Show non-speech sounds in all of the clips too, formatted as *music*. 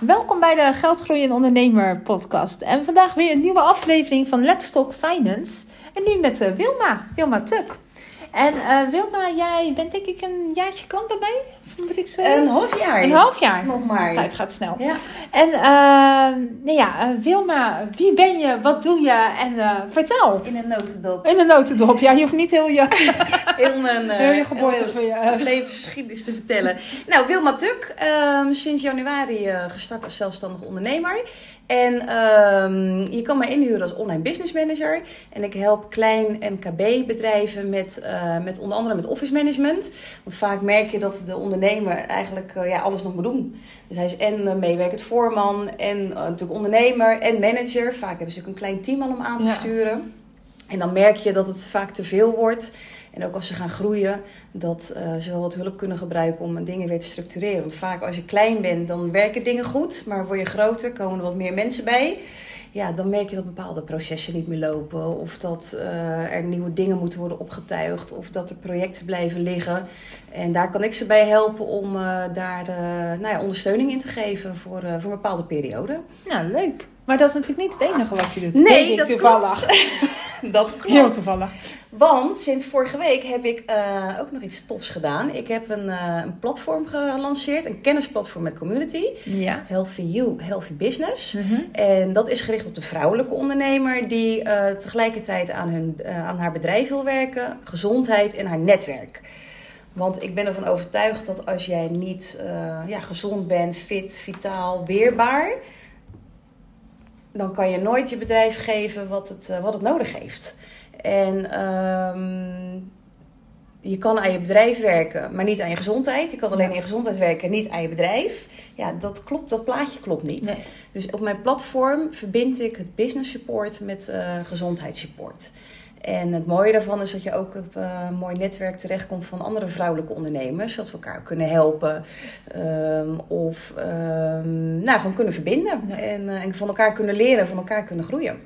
Welkom bij de Geldgroei en Ondernemer podcast. En vandaag weer een nieuwe aflevering van Let's Talk Finance. En nu met uh, Wilma, Wilma Tuk. En uh, Wilma, jij bent denk ik een jaartje klant bij mij? Moet ik zeggen? Een half jaar. Een half jaar. Nog maar. De tijd gaat snel. Ja. En uh, nou ja, Wilma, wie ben je? Wat doe je? En vertel. In een notendop. In een notendop. Ja, je hoeft niet heel je, *laughs* heel mijn heel je geboorte van je levensgeschiedenis te vertellen. Nou, Wilma Tuk, ehm, sinds januari gestart als zelfstandig ondernemer. En um, je kan mij inhuren als online business manager. En ik help klein MKB-bedrijven met, uh, met onder andere met office management. Want vaak merk je dat de ondernemer eigenlijk uh, ja, alles nog moet doen. Dus hij is en uh, meewerkend voorman en natuurlijk ondernemer en manager. Vaak hebben ze ook een klein team al om aan te ja. sturen. En dan merk je dat het vaak te veel wordt. En ook als ze gaan groeien, dat uh, ze wel wat hulp kunnen gebruiken om dingen weer te structureren. Want vaak als je klein bent, dan werken dingen goed. Maar word je groter, komen er wat meer mensen bij. Ja, dan merk je dat bepaalde processen niet meer lopen. Of dat uh, er nieuwe dingen moeten worden opgetuigd. Of dat er projecten blijven liggen. En daar kan ik ze bij helpen om uh, daar nou ja, ondersteuning in te geven voor, voor een bepaalde periode. Nou, leuk. Maar dat is natuurlijk niet het enige wat je doet. Nee, dat toevallig. klopt. *laughs* *laughs* dat klopt. Heel toevallig. Want sinds vorige week heb ik uh, ook nog iets tofs gedaan. Ik heb een, uh, een, platform gelanceerd, een kennisplatform met community. Ja. Healthy You, Healthy Business. Mm -hmm. En dat is gericht op de vrouwelijke ondernemer die uh, tegelijkertijd aan, hun, aan haar bedrijf wil werken, gezondheid en haar netwerk. Want ik ben ervan overtuigd dat als jij niet ja, gezond bent, fit, vitaal, weerbaar dan kan je nooit je bedrijf geven wat het, uh, wat het nodig heeft. En um, je kan aan je bedrijf werken, maar niet aan je gezondheid. Je kan alleen aan je gezondheid werken, niet aan je bedrijf. Ja, dat klopt, dat plaatje klopt niet. Nee. Dus op mijn platform verbind ik het business support met uh, gezondheidssupport. En het mooie daarvan is dat je ook op uh, een mooi netwerk terechtkomt van andere vrouwelijke ondernemers. Dat we elkaar kunnen helpen. Um, of um, nou, gewoon kunnen verbinden. Ja. En, uh, en van elkaar kunnen leren, van elkaar kunnen groeien.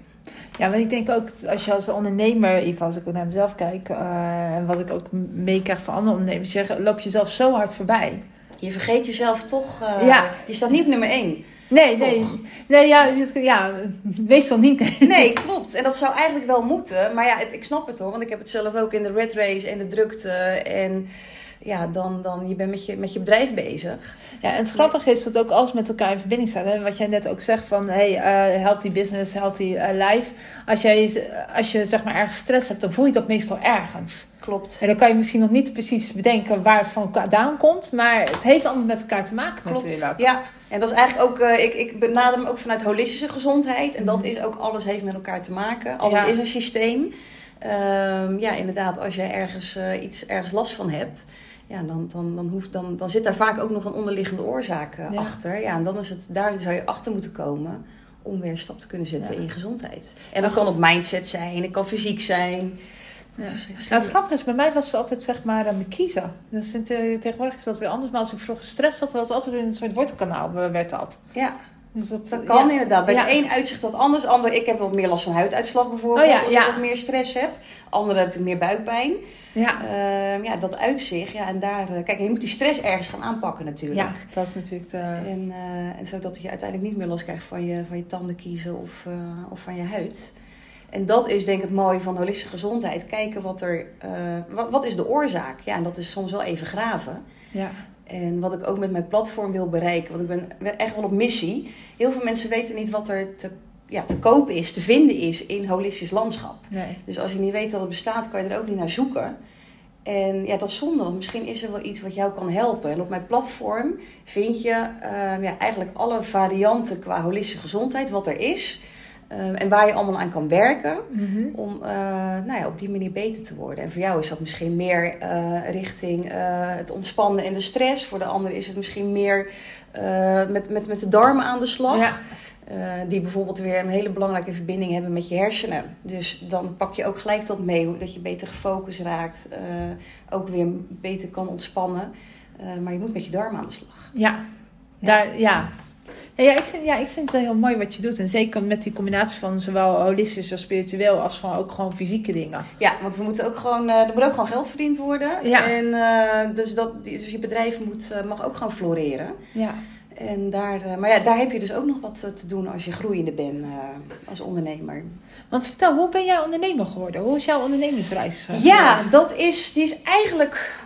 Ja, want ik denk ook als je als ondernemer, geval als ik naar mezelf kijk, uh, en wat ik ook meekrijg van andere ondernemers, zeggen, loop je zelf zo hard voorbij. Je vergeet jezelf toch, uh, ja. je staat niet op nummer één. Nee, toch? nee. Nee, ja, ja, meestal niet. Nee, klopt. En dat zou eigenlijk wel moeten. Maar ja, het, ik snap het hoor, want ik heb het zelf ook in de red race en de drukte en ja, dan, dan je bent met je, met je bedrijf bezig. Ja, en het grappige is dat ook alles met elkaar in verbinding staat. Hè? Wat jij net ook zegt van, hey, uh, healthy business, healthy uh, life. Als, jij, als je zeg maar ergens stress hebt, dan voel je dat meestal ergens. Klopt. En dan kan je misschien nog niet precies bedenken waar het vandaan komt. Maar het heeft allemaal met elkaar te maken Klopt. natuurlijk. Ja, en dat is eigenlijk ook, uh, ik, ik benader hem ook vanuit holistische gezondheid. En dat is ook, alles heeft met elkaar te maken. Alles ja. is een systeem. Um, ja, inderdaad, als je ergens, iets, ergens last van hebt ja, dan, dan, dan, hoeft, dan, dan zit daar vaak ook nog een onderliggende oorzaak ja. achter. Ja, en dan is het, daar zou je achter moeten komen om weer een stap te kunnen zetten ja. in je gezondheid. En dat kan op mindset zijn, het kan fysiek zijn. Ja. Nou, het grappige is, bij mij was het altijd zeg maar uh, kiezen. Dus tegenwoordig is dat weer anders. Maar als ik vroeger stress had, was het altijd in een soort wortelkanaal werd dat. Ja. Dus dat, dat kan ja. inderdaad. Bij ja. de een uitzicht dat anders. Ander, ik heb wat meer last van huiduitslag bijvoorbeeld. Oh als ik wat meer stress heb. Anderen hebben meer buikpijn. Ja. Uh, ja, dat uitzicht. Ja, en daar, uh, kijk, je moet die stress ergens gaan aanpakken natuurlijk. Ja, dat is natuurlijk de... En, uh, en zodat je uiteindelijk niet meer los krijgt van je, van je tanden kiezen of, of van je huid. En dat is denk ik het mooie van holistische gezondheid. Kijken wat er, wat, wat is de oorzaak? Ja, en dat is soms wel even graven. Ja. En wat ik ook met mijn platform wil bereiken, want ik ben echt wel op missie. Heel veel mensen weten niet wat er te, ja, te kopen is, te vinden is in holistisch landschap. Nee. Dus als je niet weet dat het bestaat, kan je er ook niet naar zoeken. En ja, dat is zonde, want misschien is er wel iets wat jou kan helpen. En op mijn platform vind je uh, ja, eigenlijk alle varianten qua holistische gezondheid, wat er is. Uh, en waar je allemaal aan kan werken mm -hmm. om uh, nou ja, op die manier beter te worden. En voor jou is dat misschien meer uh, richting het ontspannen en de stress. Voor de ander is het misschien meer met, met, met de darmen aan de slag. Ja. die bijvoorbeeld weer een hele belangrijke verbinding hebben met je hersenen. Dus dan pak je ook gelijk dat mee, dat je beter gefocust raakt. ook weer beter kan ontspannen. maar je moet met je darmen aan de slag. Ja, daar, ja. Ja, ik vind, ja, ik vind het wel heel mooi wat je doet. En zeker met die combinatie van zowel holistisch als spiritueel als gewoon ook gewoon fysieke dingen. Ja, want we moeten ook gewoon, uh, er moet ook gewoon geld verdiend worden. Ja. En uh, dus, dat, dus je bedrijf moet, uh, mag ook gewoon floreren. Ja. En daar, eh, maar ja, daar heb je dus ook nog wat eh, te doen als je groeiende bent eh, als ondernemer. Want vertel, hoe ben jij ondernemer geworden? Hoe is jouw ondernemersreis? eh, Ja, dat is, die is eigenlijk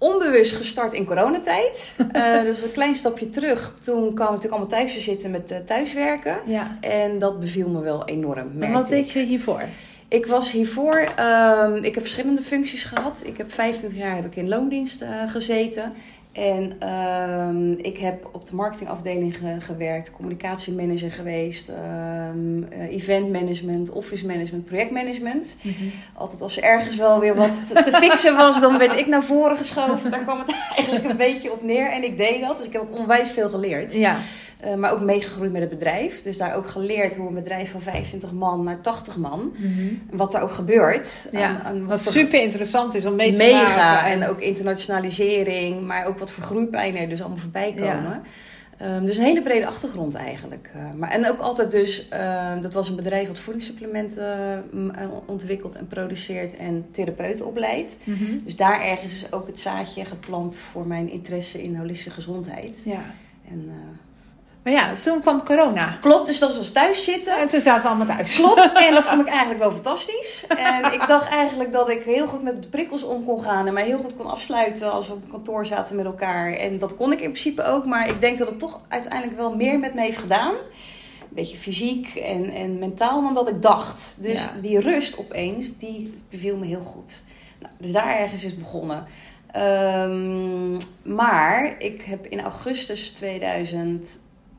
onbewust gestart in coronatijd. *laughs* Eh, dus een klein stapje terug. Toen kwamen we natuurlijk allemaal thuis te zitten met eh, thuiswerken. Ja. En dat beviel me wel enorm. En wat ik. deed je hiervoor? Ik was hiervoor, ehm, ik heb verschillende functies gehad. Ik heb 25 jaar heb ik in loondienst eh, gezeten. En ehm, ik heb op de marketingafdeling ge- gewerkt, communicatiemanager geweest, ehm eh, eventmanagement, office management, projectmanagement. Altijd als er ergens wel weer wat te, te fixen was, dan werd ik naar voren geschoven. Daar kwam het *laughs* eigenlijk een beetje op neer en ik deed dat. Dus ik heb ook onwijs veel geleerd. Ja. Eh, maar ook meegegroeid met het bedrijf. Dus daar ook geleerd hoe een bedrijf van 25 man naar 80 man. Wat daar ook gebeurt. Ja, Aan- aan Wat super interessant is om mee te Mega. maken. En ook internationalisering. Maar ook wat voor groeipijnen er dus allemaal voorbij komen. Ja. Ehm, dus een hele brede achtergrond eigenlijk. Eh, maar, en ook altijd dus, ehm, dat was een bedrijf wat voedingssupplementen mm, eh, ontwikkelt en produceert en therapeuten opleidt. Mhm. Dus daar ergens is ook het zaadje geplant voor mijn interesse in holistische gezondheid. Ja. En, Maar ja, toen kwam corona. klopt, dus dat was thuis zitten. En toen zaten we allemaal thuis. Klopt, *laughs* en dat vond ik eigenlijk wel fantastisch. En ik dacht eigenlijk dat ik heel goed met de prikkels om kon gaan en mij heel goed kon afsluiten als we op kantoor zaten met elkaar. En dat kon ik in principe ook, maar ik denk dat het toch uiteindelijk wel meer met me heeft gedaan. Een beetje fysiek en, en mentaal dan dat ik dacht. Dus Ja. die rust opeens, die beviel me heel goed. Nou, dus daar ergens is het begonnen. Ehm, maar ik heb in augustus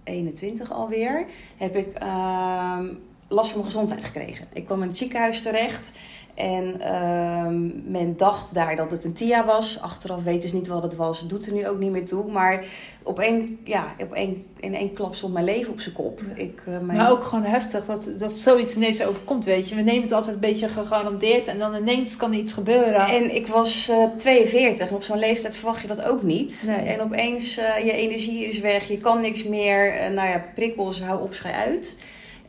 2021 alweer heb ik ehm, last van mijn gezondheid gekregen. Ik kwam in het ziekenhuis terecht en ehm, men dacht daar dat het een TIA was. Achteraf weten ze niet wat het was. Doet er nu ook niet meer toe. Maar op één, ja, op één, in één klap stond mijn leven op zijn kop. Ik, eh, mijn... Maar ook gewoon heftig dat, dat zoiets ineens overkomt, weet je. We nemen het altijd een beetje gegarandeerd en dan ineens kan er iets gebeuren. En ik was eh 42 en op zo'n leeftijd verwacht je dat ook niet. Nee. En opeens eh, je energie is weg, je kan niks meer. Eh, nou ja, prikkels, hou op, schij uit.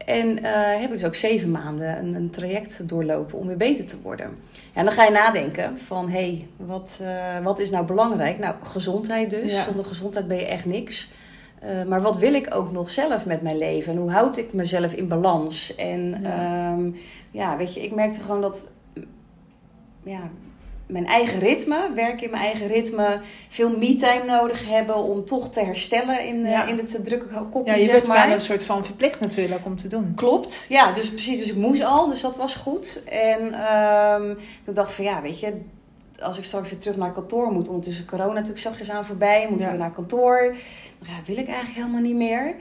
En eh, heb ik dus ook zeven maanden een, een traject doorlopen om weer beter te worden. Ja, en dan ga je nadenken van, hé, hey, wat, eh, wat is nou belangrijk? Nou, gezondheid dus. Ja. Zonder gezondheid ben je echt niks. Eh, maar wat wil ik ook nog zelf met mijn leven? En hoe houd ik mezelf in balans? En Ja. ja, ja weet je, ik merkte gewoon dat ja, mijn eigen ritme, werken in mijn eigen ritme, veel me-time nodig hebben om toch te herstellen in, eh, Ja. in het drukke kopje, ja, je zeg werd maar. een soort van verplicht natuurlijk om te doen. Klopt, ja, dus precies. Dus ik moest al, dus dat was goed. En ehm, toen dacht ik van ja, weet je, als ik straks weer terug naar kantoor moet, ondertussen corona natuurlijk zachtjes aan voorbij, moeten Ja. we naar kantoor. Dan ja, wil ik eigenlijk helemaal niet meer.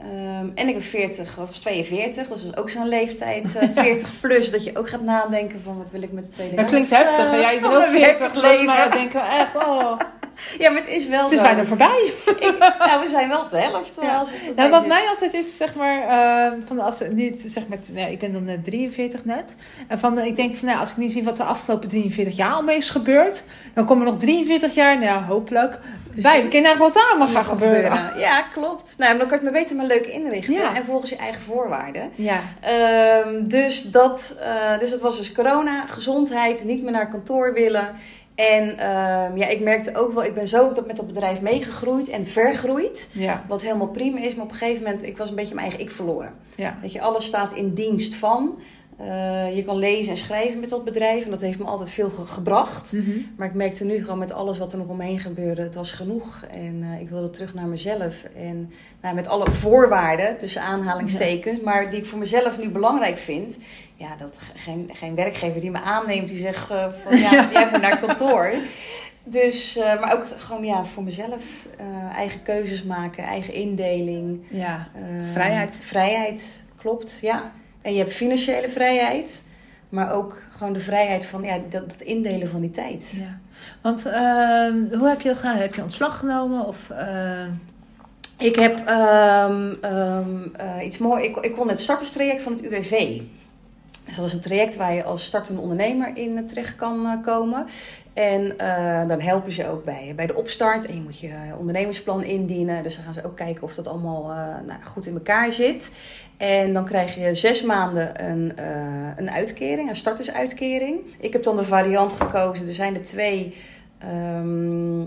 Ehm, en ik ben 40, of 42, dus dat is ook zo'n leeftijd, eh, *laughs* 40 plus, dat je ook gaat nadenken van wat wil ik met de tweede Dat klinkt heftig. eh, Ja, ik mijn 40 plus, maar ik denk wel echt, oh, *laughs* Ja, maar het is wel het is zo. bijna voorbij. Ik- nou, we zijn wel op de helft. Ja. Als het erbij Nou, wat zit. mij altijd is, zeg maar, eh, van als nu, zeg maar, ik ben dan eh, 43 net. En van, eh, ik denk van, nou, als ik nu zie wat de afgelopen 43 jaar al mee is gebeurd, dan komen er nog 43 jaar, nou ja, hopelijk, bij. We kennen eigenlijk wat daar allemaal gaat gebeuren. Ja, klopt. Nou, maar dan kan je het me beter maar leuk inrichten. Ja. En volgens je eigen voorwaarden. Ja, Ehm, dus, dat, eh, dus dat was dus corona, gezondheid, niet meer naar kantoor willen. En ehm, ja, ik merkte ook wel, ik ben zo dat met dat bedrijf meegegroeid en vergroeid. ja, Wat helemaal prima is, maar op een gegeven moment, ik was een beetje mijn eigen ik verloren. ja. Weet je, alles staat in dienst van. Eh, je kan lezen en schrijven met dat bedrijf en dat heeft me altijd veel ge- gebracht. Mhm. Maar ik merkte nu gewoon met alles wat er nog omheen gebeurde, het was genoeg. En eh, ik wilde terug naar mezelf. En nou, met alle voorwaarden, tussen aanhalingstekens, maar die ik voor mezelf nu belangrijk vind. Ja, dat ge- geen, geen werkgever die me aanneemt, die zegt eh, van *laughs* ja, jij moet naar kantoor. Dus, eh, maar ook gewoon ja, voor mezelf eh, eigen keuzes maken, eigen indeling. ja. Vrijheid. Vrijheid, klopt, ja. En je hebt financiële vrijheid, maar ook gewoon de vrijheid van ja, dat, dat indelen van die tijd. ja. Want ehm, hoe heb je dat gedaan? Heb je ontslag genomen? Of, eh, Ik heb ehm, ehm, eh, iets mooi. Ik, ik kon het starterstraject van het UWV. Dus dat is een traject waar je als startende ondernemer in eh, terecht kan eh, komen. En eh, dan helpen ze ook bij, bij de opstart. En je moet je ondernemersplan indienen. Dus dan gaan ze ook kijken of dat allemaal nou, goed in elkaar zit. En dan krijg je zes maanden een, een uitkering, een startersuitkering. Ik heb dan de variant gekozen. Er zijn er twee. ehm,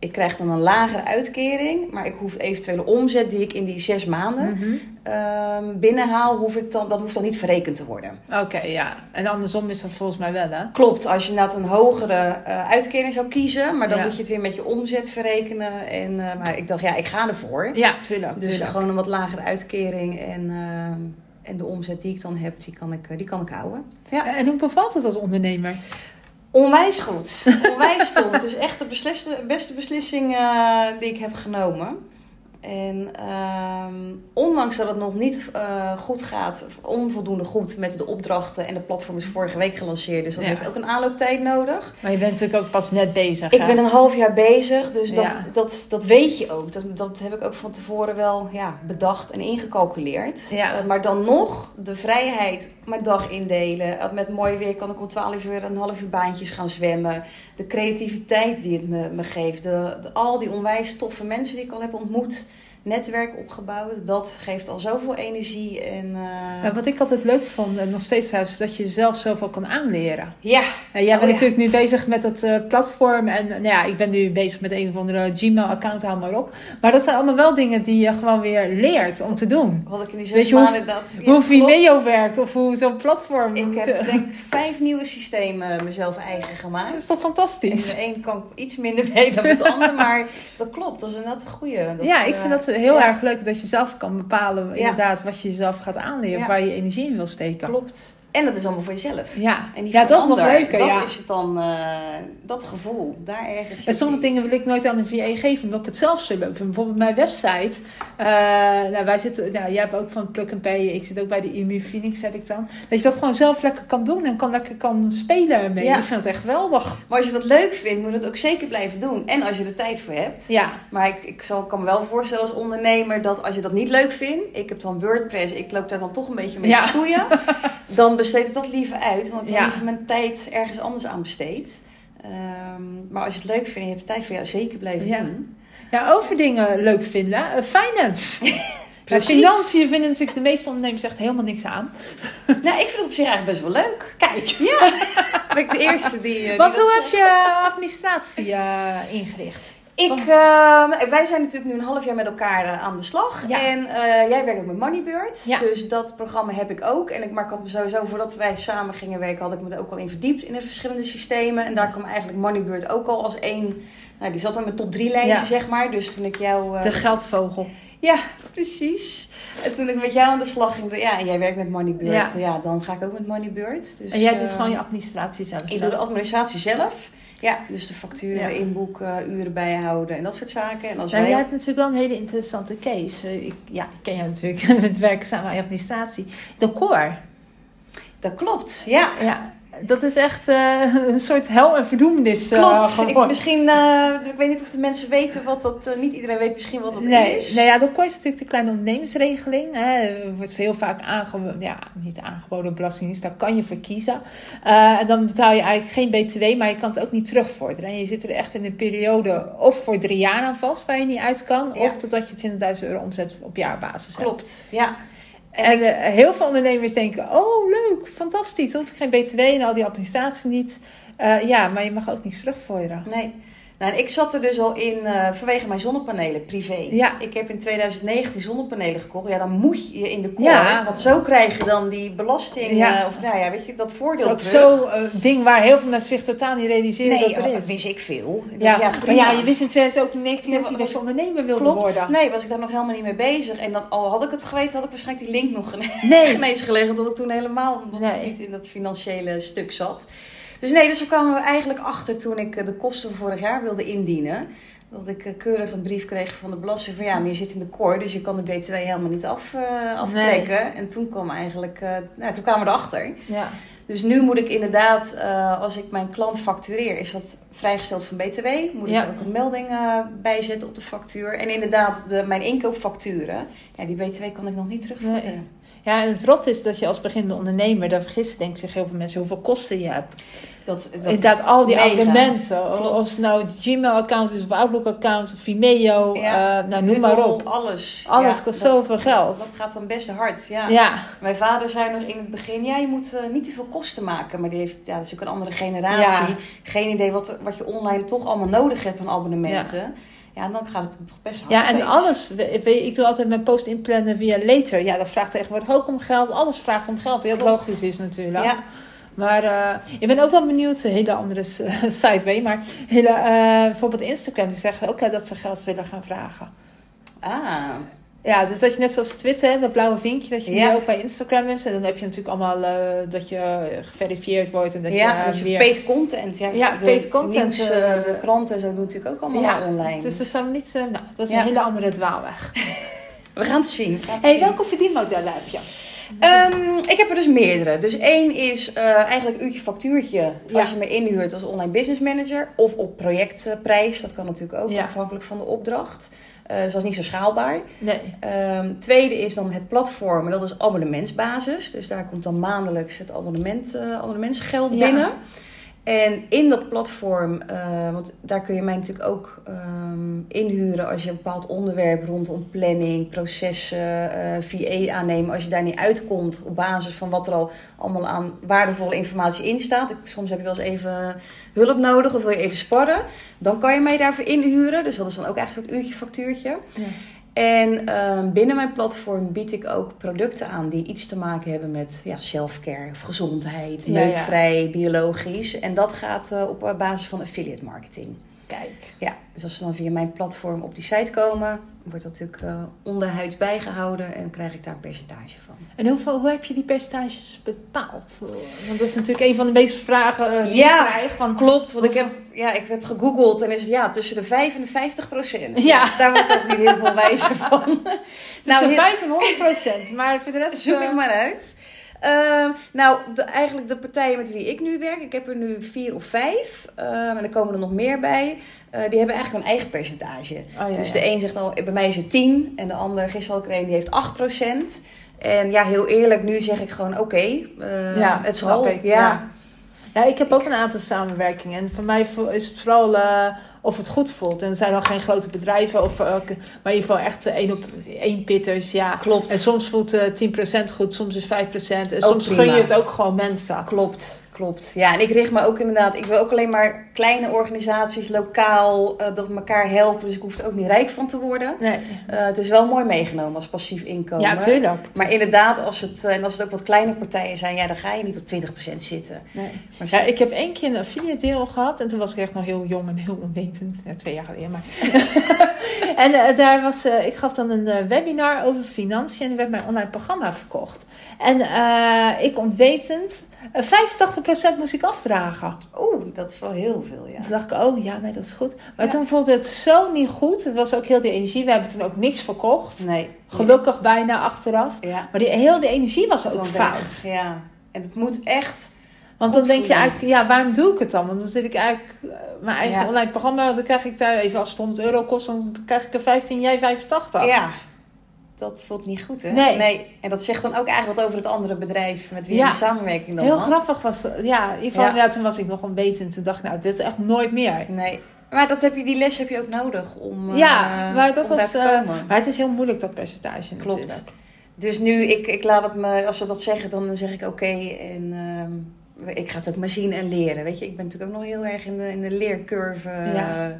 ik krijg dan een lagere uitkering, maar ik hoef eventuele omzet die ik in die zes maanden Mhm. ehm, binnenhaal, hoef ik dan, dat hoeft dan niet verrekend te worden. Oké, ja. En andersom is dat volgens mij wel, hè? Klopt, als je inderdaad een hogere eh, uitkering zou kiezen, maar dan Ja. moet je het weer met je omzet verrekenen. En, eh, maar ik dacht, ja, ik ga ervoor. Ja, tuurlijk. dus tuurlijk. gewoon een wat lagere uitkering en, ehm, en de omzet die ik dan heb, die kan ik, eh, die kan ik houden. Ja. En hoe bevalt het als ondernemer? Onwijs goed. Onwijs tof. Het is echt de beste beslissing eh, die ik heb genomen. En ehm, ondanks dat het nog niet eh, goed gaat, onvoldoende goed met de opdrachten en de platform is vorige week gelanceerd, dus dat Ja. heeft ook een aanlooptijd nodig. Maar je bent natuurlijk ook pas net bezig, Ik hè? ben een half jaar bezig, dus dat, Ja. dat, dat weet je ook. Dat, dat heb ik ook van tevoren wel ja, bedacht en ingecalculeerd. Ja. Eh, maar dan nog de vrijheid, mijn dag indelen. Eh, Met mooi weer kan ik om 12 uur een half uur baantjes gaan zwemmen. De creativiteit die het me, me geeft. De, de- al die onwijs toffe mensen die ik al heb ontmoet. Netwerk opgebouwd. Dat geeft al zoveel energie. En, eh, Ja, wat ik altijd leuk vond, en nog steeds trouwens, is dat je jezelf zoveel kan aanleren. ja, Ja, jij Oh, bent ja. natuurlijk nu bezig met dat eh, platform. En nou ja, ik ben nu bezig met een of andere Gmail-account, haal maar op. Maar dat zijn allemaal wel dingen die je gewoon weer leert om te doen. wat ik in die zes je hoe- maanden dat... ja, hoe klopt. Vimeo werkt of hoe zo'n platform... Ik moet- heb denk ik *laughs* vijf nieuwe systemen mezelf eigen gemaakt. Dat is toch En fantastisch? de een kan iets minder *laughs* mee dan het ander, maar dat klopt. Dat is inderdaad een goeie. Dat, ja, ik eh, vind dat heel ja. erg leuk dat je zelf kan bepalen inderdaad wat je jezelf gaat aanleren. Waar je energie in wil steken. Klopt. En dat is allemaal voor jezelf. Ja, En ja dat is nog leuker. Dat ja. is het dan, eh, dat gevoel. Daar ergens. En sommige dingen wil ik nooit aan een VA geven, omdat ik het zelf zo leuk vind. Bijvoorbeeld mijn website. Eh, nou, wij zitten, nou, jij hebt ook van Plug and Pay. Ik zit ook bij de IMU Phoenix, heb ik dan. Dat je dat gewoon zelf lekker kan doen en kan lekker kan spelen ermee. Ja. Ik vind het echt geweldig. Maar als je dat leuk vindt, moet je het ook zeker blijven doen. En als je er tijd voor hebt. Ja, Maar ik, ik zal, kan me wel voorstellen als ondernemer dat als je dat niet leuk vindt, ik heb dan WordPress, ik loop daar dan toch een beetje mee Ja. te stoeien, *laughs* dan besteed ik dat liever uit, want dan Ja. liever mijn tijd ergens anders aan besteed. Ehm, maar als je het leuk vindt en je hebt tijd voor jou, zeker blijven Ja. doen. ja over dingen leuk vinden. Eh, finance. *laughs* Ja, Precies. financiën vinden natuurlijk de meeste ondernemers echt helemaal niks aan. *laughs* Nou, ik vind het op zich eigenlijk best wel leuk. Kijk, Ja, *laughs* ben ik de eerste die. die want hoe heb je administratie eh, ingericht? Ik, eh, wij zijn natuurlijk nu een half jaar met elkaar eh, aan de slag. Ja. En eh, jij werkt ook met Moneybird. Ja. Dus dat programma heb ik ook. En ik, maar ik had me sowieso, voordat wij samen gingen werken, had ik me er ook al in verdiept in de verschillende systemen. En daar kwam eigenlijk Moneybird ook al als één. Nou, die zat dan met top drie lijstje, Ja. zeg maar. Dus toen ik jou. eh, De geldvogel. ja, precies. En toen ik met jou aan de slag ging, ja, en jij werkt met Moneybird, Ja. dan ga ik ook met Moneybird. Dus, En jij doet gewoon je administratie zelf. Ik doe de administratie zelf. Ja, dus de facturen inboeken, uren bijhouden en dat soort zaken. En als Nou, wij jij hebt natuurlijk wel een hele interessante case. Eh, Ik, ja, ik ken jou natuurlijk *laughs* met aan administratie. Decor. Dat klopt, ja. Ja, dat is echt eh, *laughs* een soort hel en verdoemenis. eh, Klopt. Ik, misschien, eh, ik weet niet of de mensen weten wat dat... niet iedereen weet misschien wat dat Nee, is. nou ja, decor is natuurlijk de kleine ondernemersregeling. Hè. Er wordt heel vaak aangeboden, ja, niet aangeboden belastingdienst, daar kan je voor kiezen. En dan betaal je eigenlijk geen BTW, maar je kan het ook niet terugvorderen. En je zit er echt in een periode of voor drie jaar aan vast waar je niet uit kan, Ja. of totdat je 20.000 euro omzet op jaarbasis hebt. Klopt, ja. En heel veel ondernemers denken: oh, leuk, fantastisch. Dan hoef ik geen BTW en al die administratie niet. Eh, ja, maar je mag ook niets terugvorderen. Nee. Nou, en ik zat er dus al in eh, vanwege mijn zonnepanelen, privé. Ja. Ik heb in 2019 zonnepanelen gekocht. Ja, dan moet je in de. Ja. Want zo krijg je dan die belasting, Ja. eh, of nou ja, weet je, dat Dat voordeel is ook terug. zo'n eh, ding waar heel veel mensen zich totaal niet realiseren Nee, dat er oh, is. wist ik veel. Ik Ja, dacht, maar ja, je wist in 2019 Nee, ook niet was- dat je ondernemer wilde Klopt. worden. Nee, was ik daar nog helemaal niet mee bezig. En dan, al had ik het geweten, had ik waarschijnlijk die link nog *laughs* Nee. gelegen. Dat ik toen helemaal nog Nee. niet in dat financiële stuk zat. Dus nee, dus daar kwamen we eigenlijk achter toen ik eh, de kosten van vorig jaar wilde indienen. Dat ik eh, keurig een brief kreeg van de belasting van ja, maar je zit in de core, dus je kan de BTW helemaal niet af, eh, aftrekken. En toen kwam eigenlijk, nou, toen kwamen we erachter. Ja. Dus nu moet ik inderdaad, als ik mijn klant factureer, is dat vrijgesteld van BTW. Moet Ja. ik er ook een melding bijzetten op de factuur. En inderdaad, de, mijn inkoopfacturen, ja, die BTW kan ik nog niet terugvorderen. Nee. Ja, en het rot is dat je als beginnende ondernemer, daar vergissen denken zich heel veel mensen hoeveel kosten je hebt. Dat, dat Inderdaad, al die mega. abonnementen. Klopt. Of het nou het Gmail-account is of Outlook-account of Vimeo. Ja. eh, nou, noem maar op. Alles. Alles Ja, kost dat- zoveel geld. Dat gaat dan best hard, ja. Ja, Mijn vader zei nog in het begin, ja, je moet eh, niet te veel kosten maken. Maar die heeft, ja, dat is ook een andere generatie. Geen idee wat, wat je online toch allemaal nodig hebt aan abonnementen. Ja, dan gaat het best hard. Ja, en alles. Ik doe altijd mijn post inplannen via later. Ja, dat vraagt tegenwoordig ook om geld. Alles vraagt om geld. Heel Klopt. logisch is natuurlijk. Ja, Maar eh, ik ben ook wel benieuwd, een hele andere *laughs* site weet, maar hele, eh, bijvoorbeeld Instagram, die zeggen ook dat ze geld willen gaan vragen. ah, Ja, dus dat je net zoals Twitter, dat blauwe vinkje, dat je Ja. nu ook bij Instagram hebt. En dan heb je natuurlijk allemaal eh, dat je geverifieerd wordt en dat ja, je dus weer... paid content. Ja, Ja, paid content, Nieuws, eh, eh, de kranten en zo doen natuurlijk ook allemaal Ja, online. Dus dat is dan niet, eh, nou, dat is een hele andere dwaalweg. *laughs* We gaan het zien. we gaan het hey, zien. welke verdienmodellen heb je? Ehm, ik heb er dus meerdere. Dus één is eh, eigenlijk uurtje factuurtje als je me inhuurt als online business manager. Of op projectprijs. Dat kan natuurlijk ook afhankelijk van de opdracht. Eh, dus dat is niet zo schaalbaar. Nee. Ehm, tweede is dan het platform. En dat is abonnementsbasis. Dus daar komt dan maandelijks het abonnement, eh, abonnementsgeld Ja. En in dat platform, eh, want daar kun je mij natuurlijk ook ehm, inhuren als je een bepaald onderwerp rondom planning, processen, eh VA aannemen. Als je daar niet uitkomt op basis van wat er al allemaal aan waardevolle informatie in staat. Ik, soms heb je wel eens even hulp nodig of wil je even sparren. Dan kan je mij daarvoor inhuren. Dus dat is dan ook eigenlijk een uurtje factuurtje. Ja. En ehm, binnen mijn platform bied ik ook producten aan die iets te maken hebben met ja, self-care of gezondheid, Ja, biologisch. En dat gaat eh, op basis van affiliate marketing. Kijk. Ja, dus als ze dan via mijn platform op die site komen, wordt dat natuurlijk eh, onderhuids bijgehouden en krijg ik daar een percentage van. En hoeveel, hoe heb je die percentages bepaald? Want dat is natuurlijk een van de meeste vragen eh, die Ja, ik krijg. Van, Klopt, want ik heb, ja, ik heb gegoogeld en is het ja, tussen de 5 en de 50 procent. Ja. Daar word ik ook niet heel veel wijzer van. *laughs* nou, Nou, heel- 5 en 100 procent. Maar voor de rest... Zoek eh, het maar uit. Ehm, nou, de, eigenlijk de partijen met wie ik nu werk, ik heb er nu vier of vijf, ehm, en er komen er nog meer bij, eh, die hebben eigenlijk een eigen percentage. Oh, ja, dus ja. de een zegt al, bij mij is het 10 en de ander, gisteren had ik er een, die heeft 8% En ja, heel eerlijk, nu zeg ik gewoon oké, eh, Ja, het zal. ik, Ja. Ja. Ik heb ook een aantal samenwerkingen. En voor mij is het vooral eh, of het goed voelt. En het zijn dan geen grote bedrijven, of, eh, maar in ieder geval echt één op één pitters. Ja. Klopt. En soms voelt eh 10% goed, soms is 5%. En Ook soms prima. gun je het ook gewoon mensen. Klopt, klopt. Ja, en ik richt me ook inderdaad, ik wil ook alleen maar kleine organisaties, lokaal, eh, dat elkaar helpen. Dus ik hoef er ook niet rijk van te worden. Nee. Eh, het is wel mooi meegenomen als passief inkomen. Ja, tuurlijk. Maar inderdaad, als het, eh, en als het ook wat kleine partijen zijn, ja, dan ga je niet op 20% zitten. Nee. Maar Ja, ik heb één keer een affiliate deal gehad. En toen was ik echt nog heel jong en heel onwetend. Ja, twee jaar geleden. Maar. *laughs* en daar was, ik gaf dan een webinar over financiën. En er werd mijn online programma verkocht. En ik ontwetend, 85% moest ik afdragen. Oeh, dat is wel heel veel, ja. Toen dacht ik, oh ja, nee, dat is goed. Maar Ja. toen voelde het zo niet goed. Het was ook heel die energie. We hebben toen ook niks verkocht. Nee. Gelukkig bijna achteraf. Ja. Maar die, heel die energie was ook fout. Ja. En het moet echt... Want dan denk je eigenlijk, ja, waarom doe ik het dan? Want dan zit ik eigenlijk, eh, mijn eigen Ja. online programma, dan krijg ik daar even als het 100 euro kost, dan krijg ik er 15, jij 85. Ja. Dat voelt niet goed, hè? Nee. En dat zegt dan ook eigenlijk wat over het andere bedrijf met wie Ja. je samenwerking dan Heel had. grappig was dat. Ja, in ieder geval, Ja. ja. toen was ik nog onwetend. Toen dacht ik, nou, dit is echt nooit meer. Nee. Maar dat heb je, die les heb je ook nodig om, eh, ja, maar dat was. eh, komen. maar het is heel moeilijk, dat percentage Klopt. natuurlijk. Dus nu, ik, ik laat het me, als ze dat zeggen, dan zeg ik oké. en ehm, ik ga het ook maar zien en leren. Weet je, ik ben natuurlijk ook nog heel erg in de, in de leercurve. eh, Ja.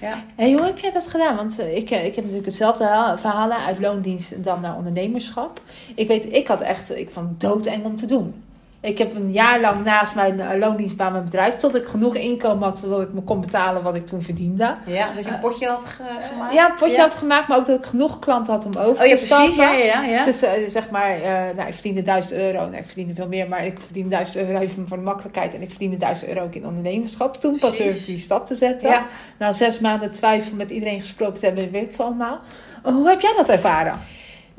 Ja. Hey, hoe heb jij dat gedaan? Want eh, ik, eh, ik heb natuurlijk hetzelfde ha- verhalen uit loondienst en dan naar ondernemerschap. Ik weet, ik had echt, ik vond doodeng om te doen. Ik heb een jaar lang naast mijn eh, loondienstbaan mijn bedrijf, tot ik genoeg inkomen had, zodat ik me kon betalen wat ik toen verdiende. ja, dus dat je een potje had ge- gemaakt. Ja, een potje had gemaakt, maar ook dat ik genoeg klanten had om over Oh ja, te stappen. precies. Ja, ja, ja. ja. Dus eh, zeg maar, eh, nou, ik verdiende 1000 euro. Nou, ik verdiende veel meer, maar ik verdiende 1000 euro even voor de makkelijkheid. En ik verdiende 1000 euro ook in ondernemerschap. Toen pas durfde die stap te zetten. Ja. Na zes maanden twijfel met iedereen gesproken te hebben, weet ik veel allemaal. Hoe heb jij dat ervaren?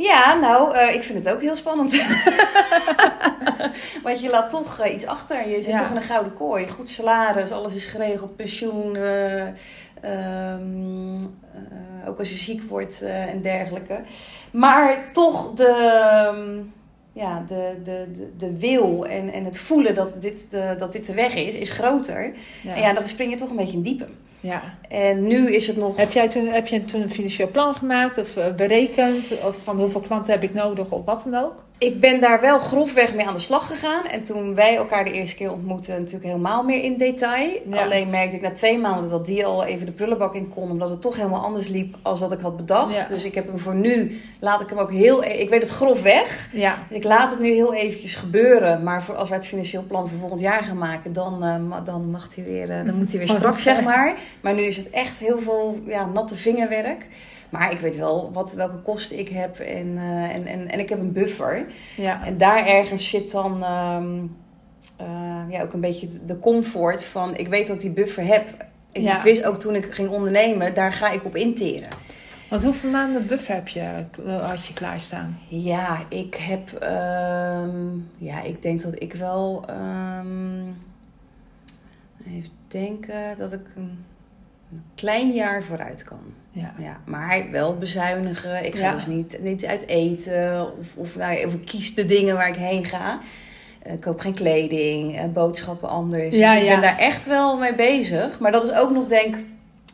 Ja, nou, eh, ik vind het ook heel spannend. *laughs* Want je laat toch eh, iets achter. Je zit Ja. toch in een gouden kooi. Goed salaris, alles is geregeld, pensioen. eh, ehm, eh, ook als je ziek wordt en dergelijke. Maar toch de, ehm, ja, de, de, de, de wil en, en het voelen dat dit, de, dat dit de weg is, is groter. Ja. En ja, dan spring je toch een beetje in diepe. Ja. En nu is het nog... Heb, jij toen, heb je toen een financieel plan gemaakt of eh, berekend? Of van hoeveel klanten heb ik nodig of wat dan ook? Ik ben daar wel grofweg mee aan de slag gegaan. En toen wij elkaar de eerste keer ontmoetten, natuurlijk helemaal meer in detail. Ja. Alleen merkte ik na twee maanden dat die al even de prullenbak in kon. Omdat het toch helemaal anders liep als dat ik had bedacht. Ja. Dus ik heb hem voor nu, laat ik hem ook heel... e- Ik weet het grofweg. Ja, Ik laat het nu heel eventjes gebeuren. Maar voor, als wij het financieel plan voor volgend jaar gaan maken, dan, eh, dan, mag hij weer, eh, dan moet hij weer Oh, *laughs* straks, zeg maar. Maar nu is het echt heel veel ja, natte vingerwerk. Maar ik weet wel wat, welke kosten ik heb en, eh, en, en, en ik heb een buffer. ja. En daar ergens zit dan ehm, eh, ja, ook een beetje de comfort van... Ik weet dat ik die buffer heb. Ja. ik wist ook toen ik ging ondernemen, daar ga ik op interen. Want hoeveel maanden buffer heb je, had je klaarstaan? Ja, ik heb... ehm, ja, ik denk dat ik wel... ehm, even denken dat ik een, een klein jaar vooruit kan. Ja. Ja, maar wel bezuinigen. Ik ga Ja. dus niet, niet uit eten. Of, of, nou, of ik kies de dingen waar ik heen ga. Eh, Ik koop geen kleding, eh, boodschappen anders. Ja, dus ik ben daar echt wel mee bezig. Maar dat is ook nog, denk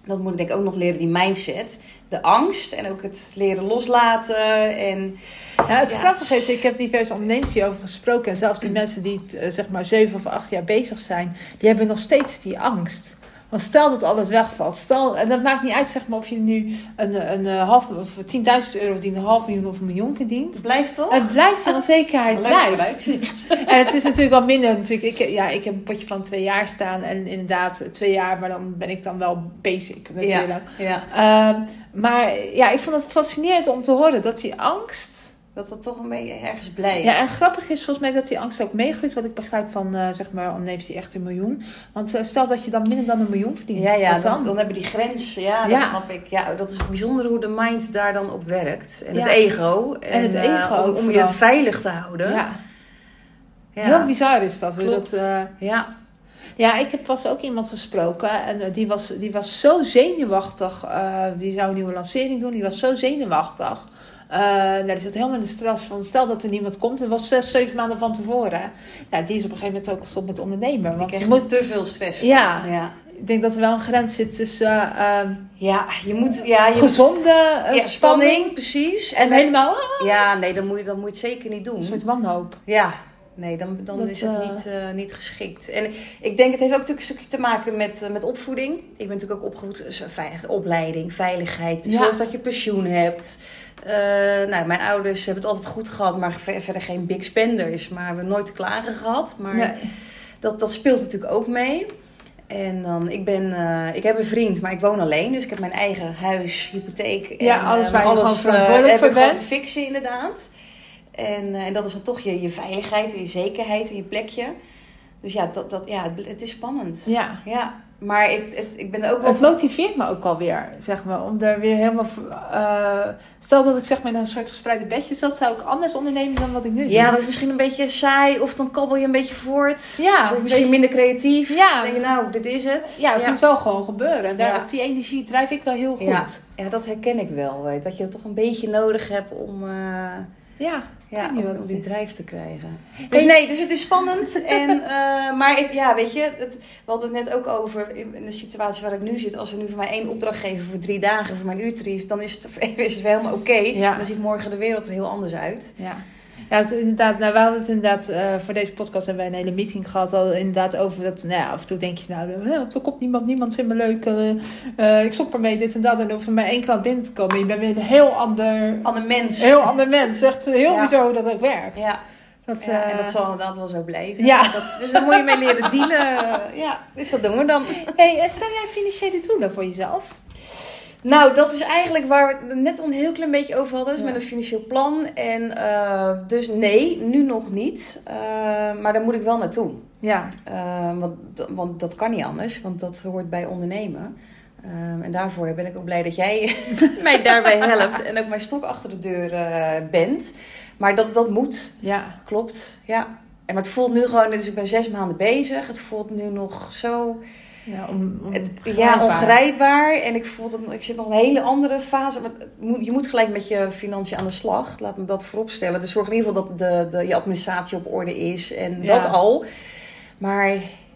dat moet ik denk ook nog leren, die mindset. De angst en ook het leren loslaten. En Ja, het Ja. grappige is, ik heb diverse ondernemers hierover gesproken. En zelfs die mensen die eh, zeg maar zeven of acht jaar bezig zijn, die hebben nog steeds die angst. Want stel dat alles wegvalt. Stel, en dat maakt niet uit zeg maar, of je nu een, een, half of 10.000 euro verdient, een half miljoen of een miljoen verdient. het blijft toch? Het blijft een onzekerheid. Blijft. *laughs* En het is natuurlijk wel minder. Natuurlijk, ik, ja, ik heb een potje van twee jaar staan. En inderdaad, twee jaar, maar dan ben ik dan wel basic natuurlijk. Ja, Ehm, maar ja, ik vond het fascinerend om te horen dat die angst. Dat dat toch een beetje ergens blijft. Ja, en grappig is volgens mij dat die angst ook meegroeit. Wat ik begrijp van eh, zeg maar ondernemers die echt een miljoen. Want eh, stel dat je dan minder dan een miljoen verdient. Ja, dan, dan? dan hebben die grens. Ja, dat snap ik. Ja, dat is bijzonder hoe de mind daar dan op werkt. En Ja. het ego. En het eh, ego om, je het veilig te houden. ja. Ja. heel bizar is dat. Klopt. dat Ja. Ja, ik heb pas ook iemand gesproken en die, was, die was zo zenuwachtig. die zou een nieuwe lancering doen, die was zo zenuwachtig. Eh nou, die zat helemaal in de stress van stel dat er niemand komt. Het was zes, zeven maanden van tevoren. Ja, die is op een gegeven moment ook gestopt met ondernemen. Want je moet, te veel stress. Ja. Ja. ik denk dat er wel een grens zit tussen eh, ehm, Ja, je moet... Ja, je gezonde eh, ja, spanning, spanning, precies. en helemaal ah, Ja, nee, dan moet je, dan moet je het zeker niet doen. een soort wanhoop. Ja, nee, dan, dan Dat, is het niet, niet geschikt. En ik denk, het heeft ook natuurlijk een stukje te maken met, met opvoeding. Ik ben natuurlijk ook opgevoed, dus opleiding, veiligheid. Ja. Zorg dat je pensioen hebt. Eh, nou, mijn ouders hebben het altijd goed gehad, maar ver- verder geen big spenders. Maar we hebben nooit klagen gehad. Maar Nee. dat, dat speelt natuurlijk ook mee. En dan, ik ben, eh, ik heb een vriend, maar ik woon alleen. Dus ik heb mijn eigen huis, hypotheek. En, Ja, alles eh, waar je alles, verantwoordelijk voor bent. fixen inderdaad. En, en dat is dan toch je, je veiligheid en je zekerheid en je plekje. Dus ja, dat, dat, ja het, het is spannend. Ja. Ja, maar ik, het, ik ben ook wel... Het motiveert me ook wel weer, zeg maar, om daar weer helemaal... eh, stel dat ik zeg maar in een soort gespreide bedje zat, zou ik anders ondernemen dan wat ik nu doe. Ja, dat is misschien een beetje saai of dan kabbel je een beetje voort. ja Word je misschien weet je- minder creatief. Ja, Dan denk je, nou, dit is het. Ja, het moet wel gewoon gebeuren. En daar, Ja. op die energie drijf ik wel heel goed. Ja. Ja, dat herken ik wel. eh, Dat je het toch een beetje nodig hebt om, eh, Ja, ja, weet niet om, wat om het die drijf te krijgen. Dus nee, dus het is spannend. *laughs* en, eh, maar ik, ja, weet je, het, we hadden het net ook over in de situatie waar ik nu zit. Als er nu voor mij één opdracht geven voor drie dagen voor mijn uurtarief, dan is het, *laughs* is het wel helemaal oké. Ja. Dan ziet morgen de wereld er heel anders uit. ja. Ja, het is inderdaad, nou, we hadden het inderdaad, eh, voor deze podcast hebben wij een hele meeting gehad, al inderdaad over dat, nou ja, af en toe denk je nou, eh, er komt niemand, niemand vindt me leuk, eh, eh, ik stop ermee, dit en dat, en er hoeft er maar één klant binnen te komen. Je bent weer een heel ander, Ander mens. heel ander mens. Echt heel Ja. bizar hoe dat ook werkt. Ja, Dat, ja, en eh, dat zal inderdaad wel zo blijven. Ja. Dat, dus daar moet je mee leren dealen. Ja, dus dat doen we dan. Hey, eh, stel jij financiële doelen voor jezelf? Nou, dat is eigenlijk waar we het net al een heel klein beetje over hadden. Dus Ja. met een financieel plan. En eh, dus nee, nu nog niet. Eh, maar daar moet ik wel naartoe. Ja, Eh, want, want dat kan niet anders, want dat hoort bij ondernemen. En daarvoor ben ik ook blij dat jij *laughs* mij daarbij helpt en ook mijn stok achter de deur bent. Maar dat, dat moet, ja, klopt. Ja. En maar het voelt nu gewoon, dus ik ben zes maanden bezig. Het voelt nu nog zo ja, het, ongrijpbaar. En ik voel dat ik zit nog een hele andere fase. Maar het moet, je moet gelijk met je financiën aan de slag. Laat me dat vooropstellen. Dus zorg in ieder geval dat de, de, je administratie op orde is. En Ja. dat al. Maar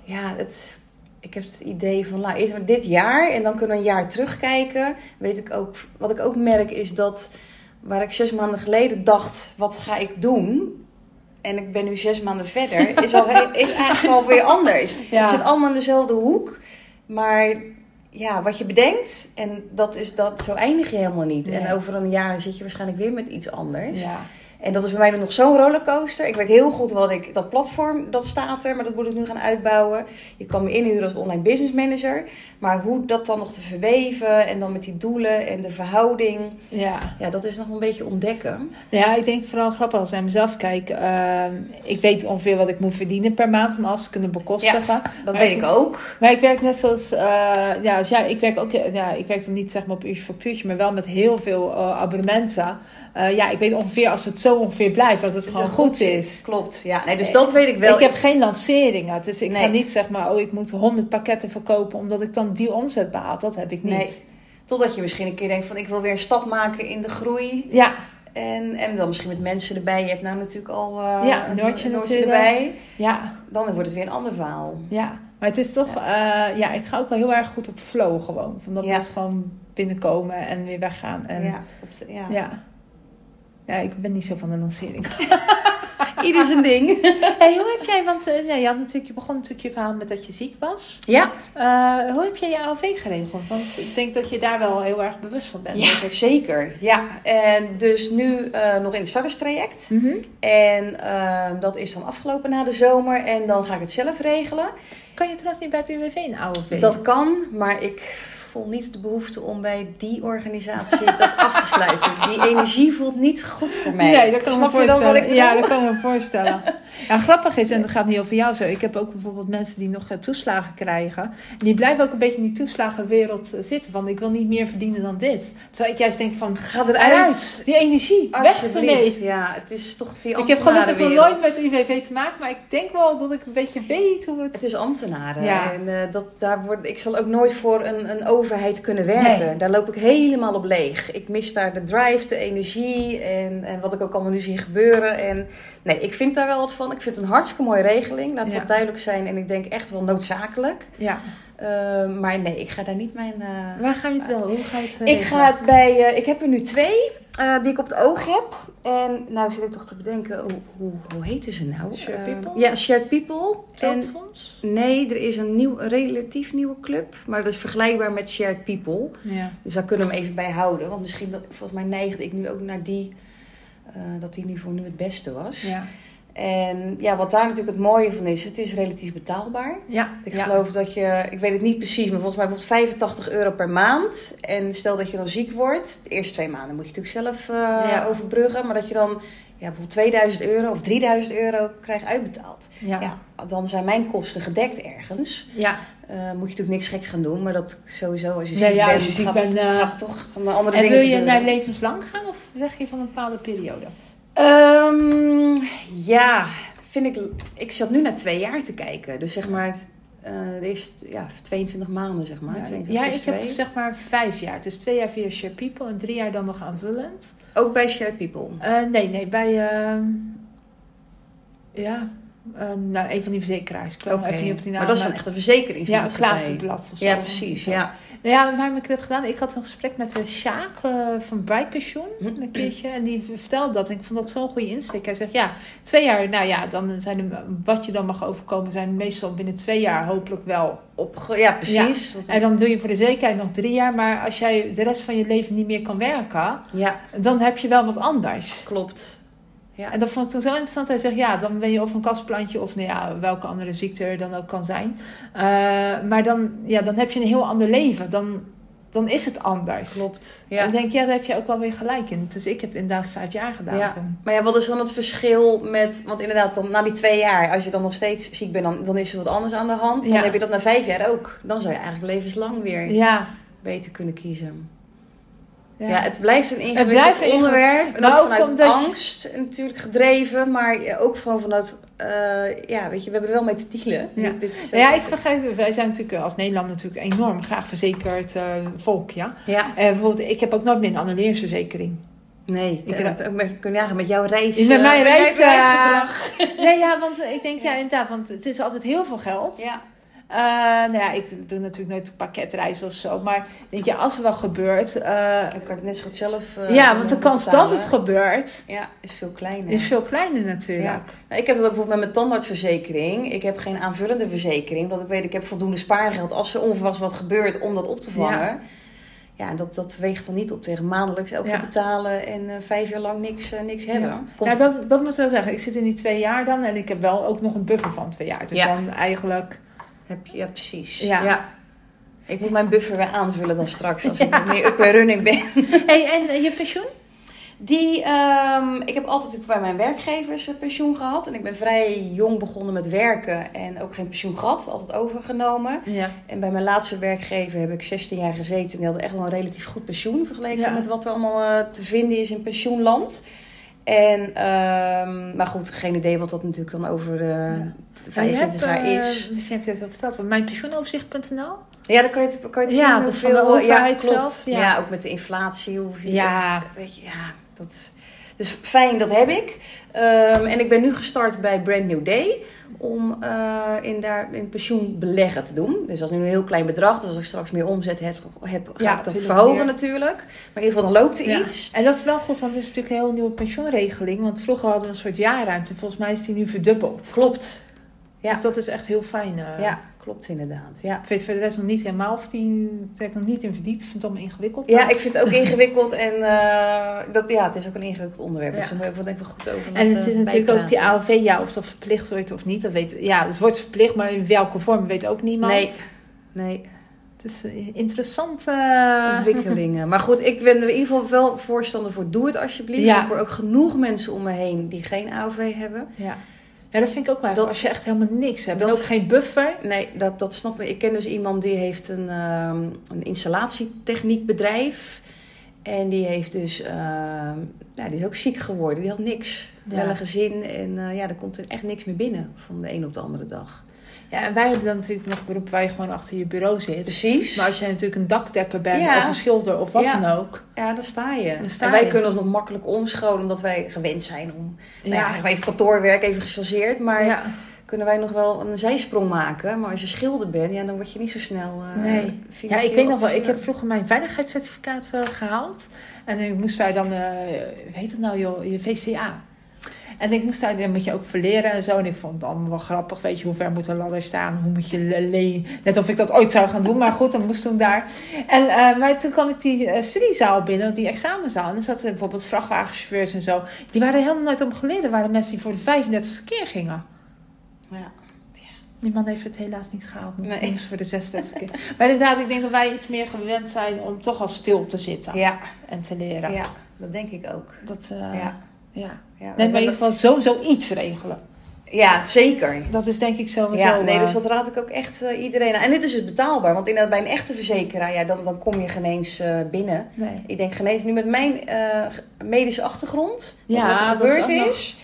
ja, het, ik heb het idee van nou, eerst maar dit jaar. En dan kunnen we een jaar terugkijken. Weet ik ook, wat ik ook merk is dat waar ik zes maanden geleden dacht, wat ga ik doen? En ik ben nu zes maanden verder, is, al, is eigenlijk alweer anders. *laughs* Ja. Het zit allemaal in dezelfde hoek. Maar ja, wat je bedenkt, en dat is dat, zo eindig je helemaal niet. Nee. En over een jaar zit je waarschijnlijk weer met iets anders. Ja. En dat is bij mij dan nog zo'n rollercoaster. Ik weet heel goed wat ik, dat platform, dat staat er, maar dat moet ik nu gaan uitbouwen. Je kan me inhuren als online business manager. Maar hoe dat dan nog te verweven en dan met die doelen en de verhouding. ja. Ja, dat is nog een beetje ontdekken. Ja, ik denk vooral grappig als ik naar mezelf kijk. Ehm, ik weet ongeveer wat ik moet verdienen per maand om alles te kunnen bekostigen. Dat Maar weet ik- ook. Maar ik werk net zoals, eh, ja, als jij, ik werk ook, ja, ik werk dan niet zeg maar op uurtje factuurtje, maar wel met heel veel eh, abonnementen. Eh, ja, ik weet ongeveer als het zo ongeveer blijft, dat het Dus gewoon goed zit. is. Klopt, ja. Nee, dus dat weet ik wel. Ik heb geen lanceringen, dus ik ga niet zeg maar, oh ik moet 100 pakketten verkopen omdat ik dan die omzet behaal. Dat heb ik niet. Nee. Totdat je misschien een keer denkt van ik wil weer een stap maken in de groei. Ja, En, en dan misschien met mensen erbij. Je hebt nou natuurlijk al eh, Ja, een Noortje erbij. ja, Dan wordt het weer een ander verhaal. ja. Maar het is toch, eh, ja, ik ga ook wel heel erg goed op flow gewoon. Van dat Ja. mensen gewoon binnenkomen en weer weggaan. En, ja, op de- ja. ja. Ja, ik ben niet zo van de lancering. *laughs* Ieder zijn ding. *laughs* Hey, hoe heb jij, want eh, ja, je, had natuurlijk, je begon natuurlijk je verhaal met dat je ziek was. Ja, Eh, hoe heb jij je AOV geregeld? Want ik denk dat je daar wel heel erg bewust van bent. ja zeker. Ja, en dus nu eh, nog in het starterstraject. Mhm. En eh, dat is dan afgelopen na de zomer. En dan ga ik het zelf regelen. Kan je trouwens niet bij het UWV een AOV? Dat kan, maar ik voel niet de behoefte om bij die organisatie dat af te sluiten. Die energie voelt niet goed voor mij. Nee, dat kan me Snap dan ik voorstellen. Ja, dat kan me voorstellen. Ja, grappig is, en dat gaat niet over jou zo. Ik heb ook bijvoorbeeld mensen die nog eh, toeslagen krijgen. En die blijven ook een beetje in die toeslagenwereld eh, zitten. Van ik wil niet meer verdienen dan dit. Terwijl ik juist denk van, Ga eruit. Die energie, weg ermee. Ja, het is toch die Ik heb gelukkig nog nooit met UWV te maken. Maar ik denk wel dat ik een beetje weet hoe het... Het is ambtenaren. Ja. En eh, dat, daar word, ik zal ook nooit voor een, een overheid kunnen werken. Nee. Daar loop ik helemaal op leeg. Ik mis daar de drive, de energie en, en wat ik ook allemaal nu zie gebeuren. En nee, ik vind daar wel wat van. Ik vind het een hartstikke mooie regeling. Laat Ja. dat duidelijk zijn. En ik denk echt wel noodzakelijk. Ja. Eh, maar nee, ik ga daar niet mijn... eh, Waar ga je het wel? Hoe ga je het eh, Ik ga het bij... eh, ik heb er nu twee eh, die ik op het oog heb. En nou zit ik toch te bedenken, hoe, hoe, hoe heten ze nou? Shared Eh, People? ja, Shared People. Zelffonds? Nee, er is een, nieuw, een relatief nieuwe club. Maar dat is vergelijkbaar met Shared People. Ja. Dus daar kunnen we hem even bij houden. Want misschien, dat, volgens mij neigde ik nu ook naar die... eh, dat die nu voor nu het beste was. Ja. En ja, wat daar natuurlijk het mooie van is, het is relatief betaalbaar. Ja. Ik ja. geloof dat je, ik weet het niet precies, maar volgens mij wordt 85 euro per maand. En stel dat je dan ziek wordt, de eerste twee maanden moet je natuurlijk zelf eh, Ja. overbruggen. Maar dat je dan ja, bijvoorbeeld 2000 euro of 3000 euro krijgt uitbetaald. Ja. Ja, dan zijn mijn kosten gedekt ergens. Ja. Eh, moet je natuurlijk niks geks gaan doen, maar dat sowieso als je ziek bent, als je ziek gaat, bent, eh, gaat het toch er andere En dingen wil je gebeuren. naar levenslang gaan of zeg je van een bepaalde periode? Ehm, ja, vind ik. Ik zat nu naar twee jaar te kijken. Dus zeg maar, eh de eerste ja, 22 maanden, zeg maar. Ja, 22 ja, ik heb zeg maar vijf jaar. Het is twee jaar via Share People en drie jaar dan nog aanvullend. Ook bij Shared People. Eh, nee, nee, bij ehm, ja, eh, nou, een van die verzekeraars. Ik Oké. even niet op die naam. Maar dat is dan echt een verzekeringsmaatschappij. ja, een klaverblad of zo. Ja, precies. Ja. Nou ja, waar heb ik het heb gedaan? Ik had een gesprek met de Sjaak eh, van Bright Pensioen een keertje. En die vertelde dat. En ik vond dat zo'n goede insteek. Hij zegt, ja, twee jaar, nou ja, dan zijn er, wat je dan mag overkomen, zijn meestal binnen twee jaar hopelijk wel. Opge ja, precies. En dan doe je voor de zekerheid nog drie jaar. Maar als jij de rest van je leven niet meer kan werken, Ja, dan heb je wel wat anders. klopt. Ja. En dat vond ik toen zo interessant. Hij zegt, ja, dan ben je of een kastplantje of nou ja, welke andere ziekte er dan ook kan zijn. Eh, maar dan, ja, dan heb je een heel ander leven. Dan, dan is het anders. Klopt. En Ja. dan denk ik, ja, daar heb je ook wel weer gelijk in. Dus ik heb inderdaad vijf jaar gedaan Ja. toen. Maar ja, wat is dan het verschil met... Want inderdaad, dan, na die twee jaar, als je dan nog steeds ziek bent, dan, dan is er wat anders aan de hand. Dan Ja. heb je dat na vijf jaar ook. Dan zou je eigenlijk levenslang weer Ja. beter kunnen kiezen. Ja. Ja, het blijft een ingewikkeld onderwerp. En Maar ook vanuit omdat angst natuurlijk gedreven. Maar ook gewoon vanuit... eh, ja, weet je, we hebben er wel mee te dealen. Ja. Dit, dit is, Nou ja, ik vergeet, wij zijn natuurlijk als Nederland natuurlijk enorm graag verzekerd eh, volk, ja. Ja, En bijvoorbeeld, ik heb ook nooit meer een annuleringsverzekering. nee. Ik heb- ook met, kun je met jouw reis. Met mijn reis, reisgedrag. *laughs* Nee, ja, want ik denk, ja, inderdaad, want het is altijd heel veel geld. Ja. Uh, nou ja, ik doe natuurlijk nooit pakketreizen of zo. Maar denk je, als er wel gebeurt... Uh, dan kan ik net zo goed zelf... Uh, ja, want de kans dat het gebeurt... Ja, is veel kleiner. Is veel kleiner natuurlijk. Ja. Nou, ik heb dat ook bijvoorbeeld met mijn tandartsverzekering. Ik heb geen aanvullende verzekering. Omdat ik weet, ik heb voldoende spaargeld als er onverwachts wat gebeurt om dat op te vangen. Ja. Ja, dat, dat weegt dan niet op tegen maandelijks elke betalen en uh, vijf jaar lang niks, uh, niks hebben. Ja, ja dat, dat moet ik wel zeggen. Ik zit in die twee jaar dan en ik heb wel ook nog een buffer van twee jaar. Dus dan eigenlijk heb je, ja, precies. Ja. Ik moet mijn buffer weer aanvullen dan straks als *laughs* ik meer up en running ben. *laughs* Hey, en je pensioen? Die, um, ik heb altijd bij mijn werkgevers eh, pensioen gehad. En ik ben vrij jong begonnen met werken en ook geen pensioen gehad. Altijd overgenomen. Ja. En bij mijn laatste werkgever heb ik 16 jaar gezeten. En die hadden echt wel een relatief goed pensioen vergeleken met wat er allemaal uh, te vinden is in pensioenland. En, um, maar goed, geen idee wat dat natuurlijk dan over de ja. 25 jaar is. Uh, misschien heb je het wel verteld. Mijnpensioenoverzicht.nl Ja, dan kan je het, kan je het ja, zien. Dat van de overheid ja, zelf. Ja. ja. ook met de inflatie. Hoe ja. weet je, ja, dat... Dus fijn, dat heb ik. Um, en ik ben nu gestart bij Brand New Day om uh, in, daar, in pensioen beleggen te doen. Dus dat is nu een heel klein bedrag. Dus als ik straks meer omzet heb, heb ga ik dat verhogen meer. natuurlijk. Maar in ieder geval dan loopt er ja. iets. En dat is wel goed, want het is natuurlijk een heel nieuwe pensioenregeling. Want vroeger hadden we een soort jaarruimte. Volgens mij is die nu verdubbeld. Klopt. Ja. Dus dat is echt heel fijn. Uh, ja, klopt inderdaad. Ja. Ik weet voor de rest nog niet helemaal of die. Daar heb ik nog niet in verdiept. Ik vind het allemaal ingewikkeld. Ja, ik vind het ook ingewikkeld. En uh, dat, ja, het is ook een ingewikkeld onderwerp. Ja. Dus daar moet ik wel denk ik goed over En het is natuurlijk ook die AOV, ja, of dat verplicht wordt of niet. Dat weet, ja, het wordt verplicht, maar in welke vorm weet ook niemand. Nee. Nee. Het is interessante ontwikkelingen. Maar goed, ik ben er in ieder geval wel voorstander voor. Doe het alsjeblieft. Ja. Ik hoor ook genoeg mensen om me heen die geen AOV hebben. Ja. Ja, dat vind ik ook wel. Dat, als je echt helemaal niks hebt. Dat, en ook geen buffer. Nee, dat, dat snap ik. Ik ken dus iemand die heeft een, um, een installatietechniekbedrijf. En die heeft dus, uh, nou, die is ook ziek geworden. Die had niks. Ja. Wel een gezin. En uh, ja, er komt er echt niks meer binnen van de een op de andere dag. Ja, en wij hebben dan natuurlijk nog beroep waar je gewoon achter je bureau zit. Precies. Maar als je natuurlijk een dakdekker bent ja. of een schilder of wat ja. dan ook. Ja, dan sta je. Sta en wij je. kunnen ons nog makkelijk omscholen omdat wij gewend zijn om... Ja. Nou ja, even kantoorwerk, even gechargeerd. Maar kunnen wij nog wel een zijsprong maken. Maar als je schilder bent, ja, dan word je niet zo snel uh, Nee. Ja, ik weet nog wel. Ik heb vroeger mijn veiligheidscertificaat uh, gehaald. En ik moest daar dan, uh, heet het nou joh, je VCA. En ik moest daar, dan moet je ook verleren en zo. En ik vond het allemaal wel grappig. Weet je, hoe ver moet een ladder staan? Hoe moet je? Net of ik dat ooit zou gaan doen. Maar goed, dan moest toen daar. En uh, maar toen kwam ik die uh, studiezaal binnen, die examenzaal. En er zaten bijvoorbeeld vrachtwagenchauffeurs en zo. Die waren helemaal nooit om geleerd. Er waren mensen die voor de 35ste keer gingen. Ja. Die man heeft het helaas niet gehaald. Nee. moest voor de 36 keer. Maar inderdaad, ik denk dat wij iets meer gewend zijn om toch al stil te zitten. Ja. En te leren. Ja, dat denk ik ook. Dat, uh, ja. Ja. Ja nee, maar in ieder geval sowieso iets regelen. Ja, zeker. Dat is denk ik sowieso... Ja, nee, dus dat raad ik ook echt uh, iedereen aan. En dit is het betaalbaar. Want inderdaad, bij een echte verzekeraar, ja, dan, dan kom je geen eens uh, binnen. Nee. Ik denk geen eens, nu met mijn uh, medische achtergrond, ja, wat er gebeurd is...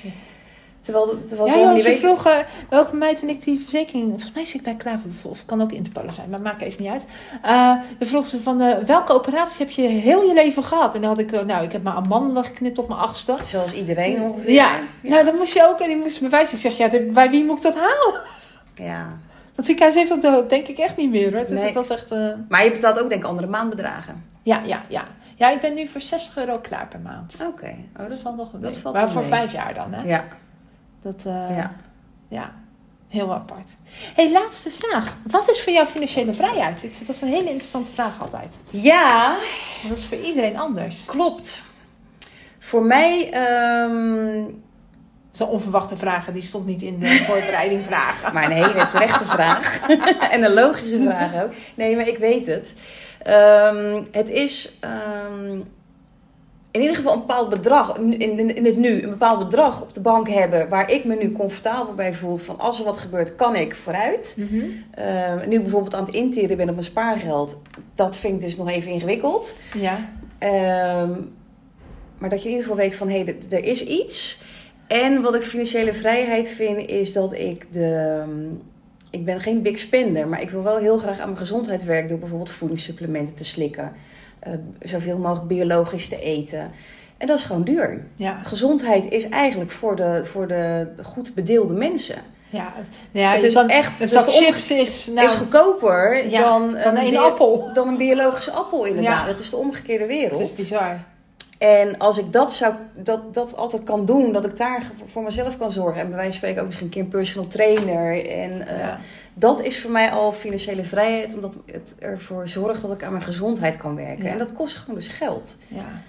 Terwijl, terwijl ja, joh, ze weet... vroegen welke mij toen ik die verzekering... Volgens mij zit ik bij Klaver, of kan ook Interpolar zijn, maar maakt even niet uit. Uh, dan vroeg ze van, uh, welke operatie heb je heel je leven gehad? En dan had ik, uh, nou, ik heb mijn amandelen geknipt op mijn achtste. Zoals iedereen ongeveer. Ja, ja. nou dan moest je ook, en die moest bewijzen. Ik zeg, ja, bij wie moet ik dat halen? Ja. Dat ziekenhuis heeft dat denk ik echt niet meer hoor. Dus nee. het was echt... Maar je betaalt ook denk ik andere maandbedragen. Ja, ja, ja. Ja, ik ben nu voor 60 euro klaar per maand. Oké. Okay. Oh, dat, dat valt nog een dat valt Maar voor mee. vijf jaar dan, hè? Ja. Dat, uh, ja. ja, heel apart. hey, laatste vraag. Wat is voor jou financiële vrijheid? Ik vind dat een hele interessante vraag altijd. Ja. Dat is voor iedereen anders. Klopt. Voor mij... Um... Een onverwachte vraag. Die stond niet in de *laughs* voorbereiding vragen. Maar een hele terechte vraag. *laughs* en een logische vraag ook. Nee, maar ik weet het. Um, het is... Um, in ieder geval een bepaald bedrag, in, in, in, het nu, een bepaald bedrag op de bank hebben waar ik me nu comfortabel bij voel. Van als er wat gebeurt, kan ik vooruit. Mm -hmm. uh, nu ik bijvoorbeeld aan het interen ben op mijn spaargeld, dat vind ik dus nog even ingewikkeld. Ja. Uh, maar dat je in ieder geval weet van hé, hey, er is iets. En wat ik financiële vrijheid vind, is dat ik de. Ik ben geen big spender, maar ik wil wel heel graag aan mijn gezondheid werken door bijvoorbeeld voedingssupplementen te slikken. Uh, zoveel mogelijk biologisch te eten. En dat is gewoon duur. Ja. Gezondheid is eigenlijk voor de, voor de goed bedeelde mensen. Ja, het- ja Het is kan- echt- Een zak chips is... Nou, is goedkoper Ja, dan, dan een appel. Dan een biologische appel inderdaad. Ja. Dat is de omgekeerde wereld. het is bizar. En als ik dat, zou, dat, dat altijd kan doen, dat ik daar voor mezelf kan zorgen. En bij wijze van spreken ook misschien een keer een personal trainer. En eh, Ja. Dat is voor mij al financiële vrijheid. Omdat het ervoor zorgt dat ik aan mijn gezondheid kan werken. Ja. En dat kost gewoon dus geld. Ja.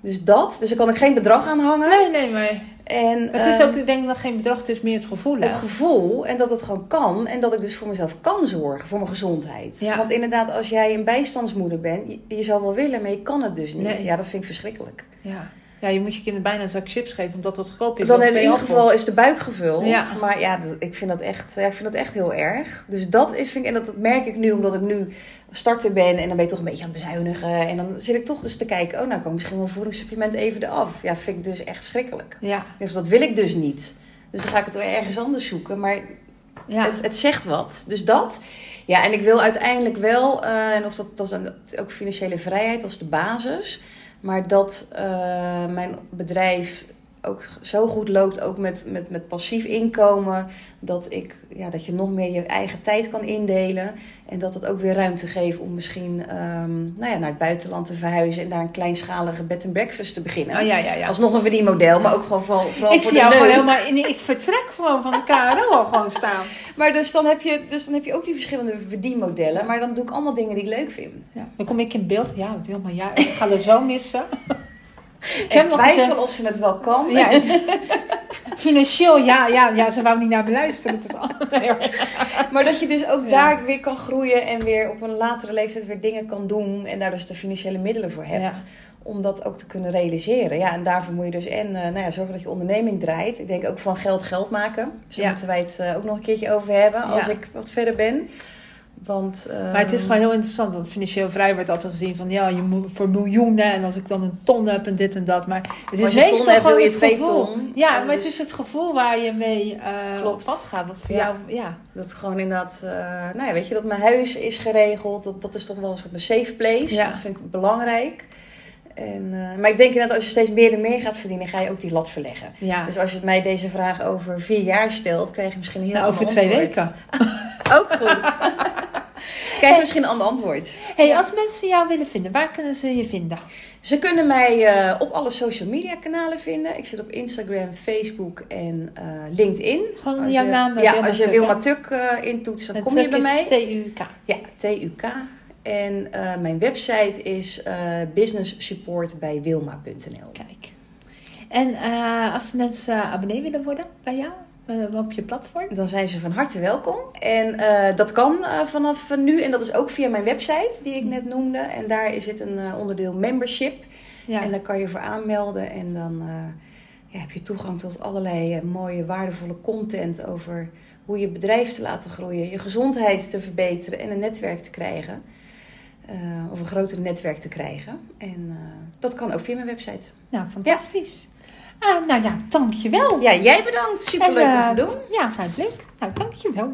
Dus dat. Dus daar kan ik geen bedrag aan hangen. Nee, nee, maar En, het is eh, ook, ik denk dat geen bedrag, het is meer het gevoel. hè? het gevoel en dat het gewoon kan. En dat ik dus voor mezelf kan zorgen, voor mijn gezondheid. Ja. Want inderdaad, als jij een bijstandsmoeder bent, je, je zou wel willen, maar je kan het dus niet. Nee. Ja, dat vind ik verschrikkelijk. Ja. Ja, je moet je kinderen bijna een zak chips geven, omdat dat goedkoop is. dan in ieder appels. geval is de buik gevuld. Ja. Maar ja, ik vind, dat echt, ja, ik vind dat echt heel erg. Dus dat is, vind ik, en dat, dat merk ik nu, omdat ik nu starter ben. En dan ben je toch een beetje aan het bezuinigen. En dan zit ik toch dus te kijken, oh nou kan ik misschien wel een voedingssupplement even eraf. Ja, vind ik dus echt verschrikkelijk. Ja, Dus dat wil ik dus niet. Dus dan ga ik het ergens anders zoeken. Maar ja. Het, het zegt wat. Dus dat. Ja, en ik wil uiteindelijk wel, eh, en of dat, dat is ook financiële vrijheid als de basis. Maar dat eh, mijn bedrijf ook zo goed loopt, ook met, met, met passief inkomen. Dat, ik, ja, dat je nog meer je eigen tijd kan indelen. En dat het ook weer ruimte geeft om misschien ehm, nou ja, naar het buitenland te verhuizen. En daar een kleinschalige bed and breakfast te beginnen. Oh ja, ja, ja. Alsnog een verdienmodel, maar ook gewoon vooral, vooral ik voor zie jou gewoon helemaal in. Ik vertrek gewoon van de KRO al gewoon staan. *laughs* Maar dus dan, heb je, dus dan heb je ook die verschillende verdienmodellen. Maar dan doe ik allemaal dingen die ik leuk vind. Ja. Dan kom ik in beeld. Ja, Wilma, ja, ik ga er zo missen. *laughs* Ik heb twijfel gezegd- of ze het wel kan. Ja, *laughs* financieel, ja, ja, ja, ze wou niet naar me luisteren. Het is al- *laughs* nee, hoor. Maar dat je dus ook Ja. daar weer kan groeien en weer op een latere leeftijd weer dingen kan doen. En daar dus de financiële middelen voor hebt. Om dat ook te kunnen realiseren. Ja, en daarvoor moet je dus en eh, nou ja, zorgen dat je onderneming draait. Ik denk ook van geld geld maken. Ja. moeten wij het eh, ook nog een keertje over hebben als ik wat verder ben. Want, Maar het is ehm, gewoon heel interessant, want financieel vrij wordt altijd gezien van ja, je moet voor miljoenen en als ik dan een ton heb en dit en dat. Maar het is meestal gewoon het gevoel. ton. Ja, maar dus- het is het gevoel waar je mee Klopt. op pad gaat. Wat voor Ja. jou, ja. Dat gewoon inderdaad, eh, nou ja, weet je, dat mijn huis is geregeld. Dat, dat is toch wel een soort safe place. Ja. Dat vind ik belangrijk. En, eh, maar ik denk inderdaad, als je steeds meer en meer gaat verdienen, ga je ook die lat verleggen. ja. Dus als je mij deze vraag over vier jaar stelt, krijg je misschien heel Nou, over twee weken. *laughs* Ook goed. *laughs* krijg je misschien een ander antwoord. Hey, Ja. als mensen jou willen vinden, waar kunnen ze je vinden? Ze kunnen mij eh, op alle social media kanalen vinden. Ik zit op Instagram, Facebook en eh, LinkedIn. Gewoon Als jouw je- naam. Ja, Wilma als je Wilma? Tuk eh, intoetst, dan En kom je bij mij. T-U-K. Ja, TUK. En eh, mijn website is eh business support bij wilma.nl. Kijk. En als mensen abonnee willen worden bij jou, eh, op je platform? Dan zijn ze van harte welkom. En eh, dat kan eh, vanaf nu. En dat is ook via mijn website die ik net noemde. En daar zit een onderdeel membership. Ja. En daar kan je voor aanmelden. En dan ja, heb je toegang tot allerlei mooie, waardevolle content over hoe je bedrijf te laten groeien, je gezondheid te verbeteren en een netwerk te krijgen. Of een groter netwerk te krijgen. En dat kan ook via mijn website. Nou, fantastisch. Ah, nou ja, dankjewel. Ja, jij bedankt. Superleuk En, om eh, te doen. Ja, nou leuk. Nou, dankjewel.